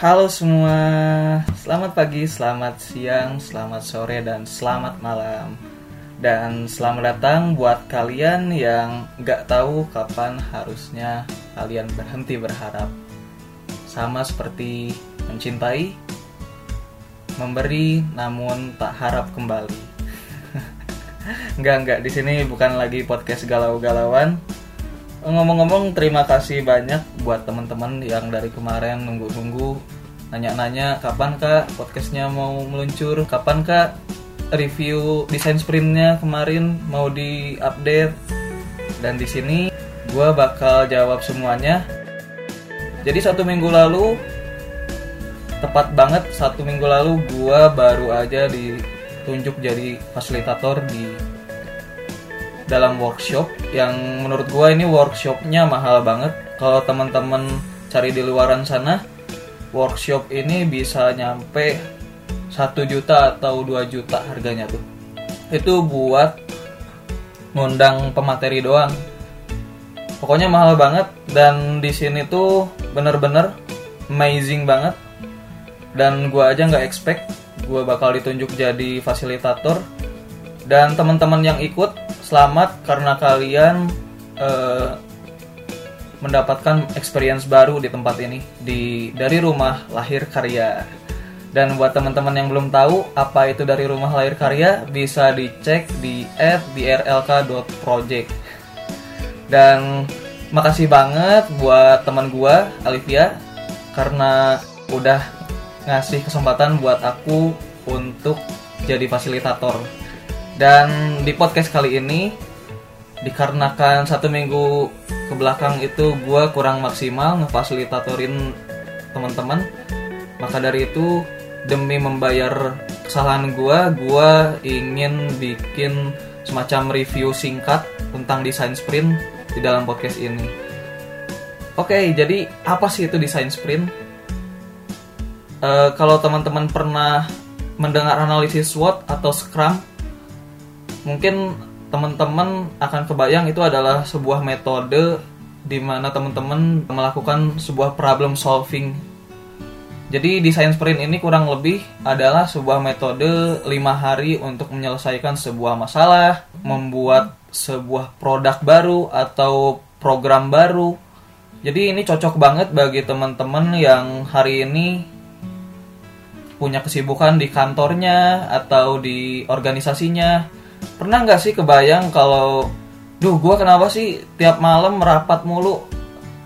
Halo semua, selamat pagi, selamat siang, selamat sore, dan selamat malam. Dan selamat datang buat kalian yang gak tahu kapan harusnya kalian berhenti berharap. Sama seperti mencintai, memberi namun tak harap kembali. enggak enggak di sini bukan lagi podcast galau-galauan. Ngomong-ngomong terima kasih banyak buat teman-teman yang dari kemarin nunggu-nunggu nanya-nanya kapan kak podcastnya mau meluncur, kapan kak review desain sprintnya kemarin mau di-update? Dan di sini gue bakal jawab semuanya. Jadi satu minggu lalu tepat banget satu minggu lalu gue baru aja ditunjuk jadi fasilitator di dalam workshop yang menurut gue ini workshopnya mahal banget. Kalau teman-teman cari di luaran sana workshop ini bisa nyampe satu juta atau 2 juta harganya tuh. Itu buat ngundang pemateri doang. Pokoknya mahal banget dan di sini tuh bener-bener amazing banget. Dan gue aja nggak expect gue bakal ditunjuk jadi fasilitator. Dan teman-teman yang ikut selamat karena kalian uh, mendapatkan experience baru di tempat ini di dari rumah lahir karya. Dan buat teman-teman yang belum tahu apa itu dari rumah lahir karya bisa dicek di @drlk.project dan makasih banget buat teman gua Alivia karena udah ngasih kesempatan buat aku untuk jadi fasilitator dan di podcast kali ini dikarenakan satu minggu ke belakang itu gue kurang maksimal ngefasilitatorin teman-teman maka dari itu demi membayar kesalahan gue gue ingin bikin semacam review singkat tentang desain sprint di dalam podcast ini. Oke jadi apa sih itu desain sprint? Uh, kalau teman-teman pernah mendengar analisis SWOT atau Scrum mungkin teman-teman akan kebayang itu adalah sebuah metode di mana teman-teman melakukan sebuah problem solving. Jadi desain sprint ini kurang lebih adalah sebuah metode lima hari untuk menyelesaikan sebuah masalah, membuat sebuah produk baru atau program baru. Jadi ini cocok banget bagi teman-teman yang hari ini punya kesibukan di kantornya atau di organisasinya pernah nggak sih kebayang kalau duh gue kenapa sih tiap malam merapat mulu?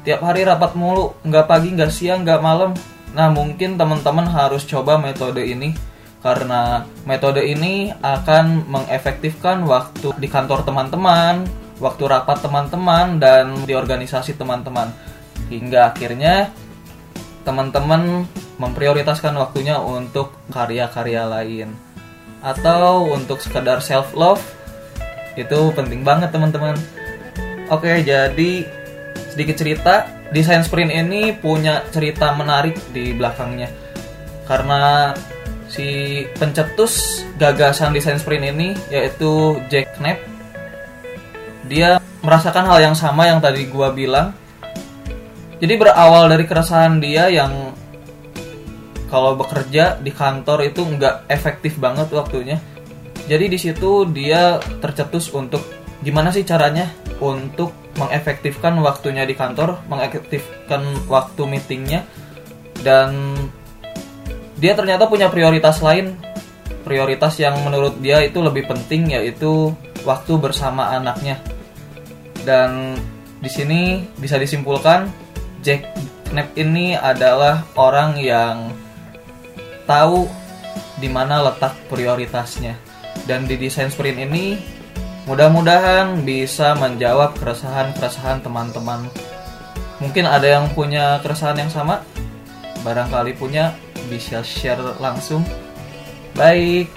Tiap hari rapat mulu nggak pagi nggak siang nggak malam? Nah mungkin teman-teman harus coba metode ini karena metode ini akan mengefektifkan waktu di kantor teman-teman waktu rapat teman-teman dan di organisasi teman-teman. Hingga akhirnya teman-teman memprioritaskan waktunya untuk karya-karya lain atau untuk sekedar self love itu penting banget teman-teman. Oke jadi sedikit cerita. Desain sprint ini punya cerita menarik di belakangnya. Karena si pencetus gagasan desain sprint ini yaitu Jack Knapp dia merasakan hal yang sama yang tadi gua bilang. Jadi berawal dari keresahan dia yang kalau bekerja di kantor itu nggak efektif banget waktunya. Jadi di situ dia tercetus untuk gimana sih caranya untuk mengefektifkan waktunya di kantor mengefektifkan waktu meetingnya dan dia ternyata punya prioritas lain. Prioritas yang menurut dia itu lebih penting yaitu waktu bersama anaknya. Dan di sini bisa disimpulkan Jack Knapp ini adalah orang yang tahu di mana letak prioritasnya. Dan di desain sprint ini mudah-mudahan bisa menjawab keresahan-keresahan teman-teman. Mungkin ada yang punya keresahan yang sama? Barangkali punya bisa share langsung. Baik.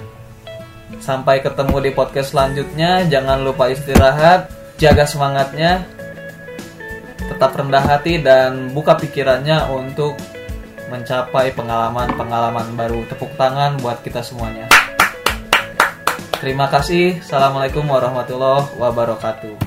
Sampai ketemu di podcast selanjutnya. Jangan lupa istirahat, jaga semangatnya, tetap rendah hati dan buka pikirannya untuk mencapai pengalaman-pengalaman baru. Tepuk tangan buat kita semuanya. Terima kasih. Assalamualaikum warahmatullahi wabarakatuh.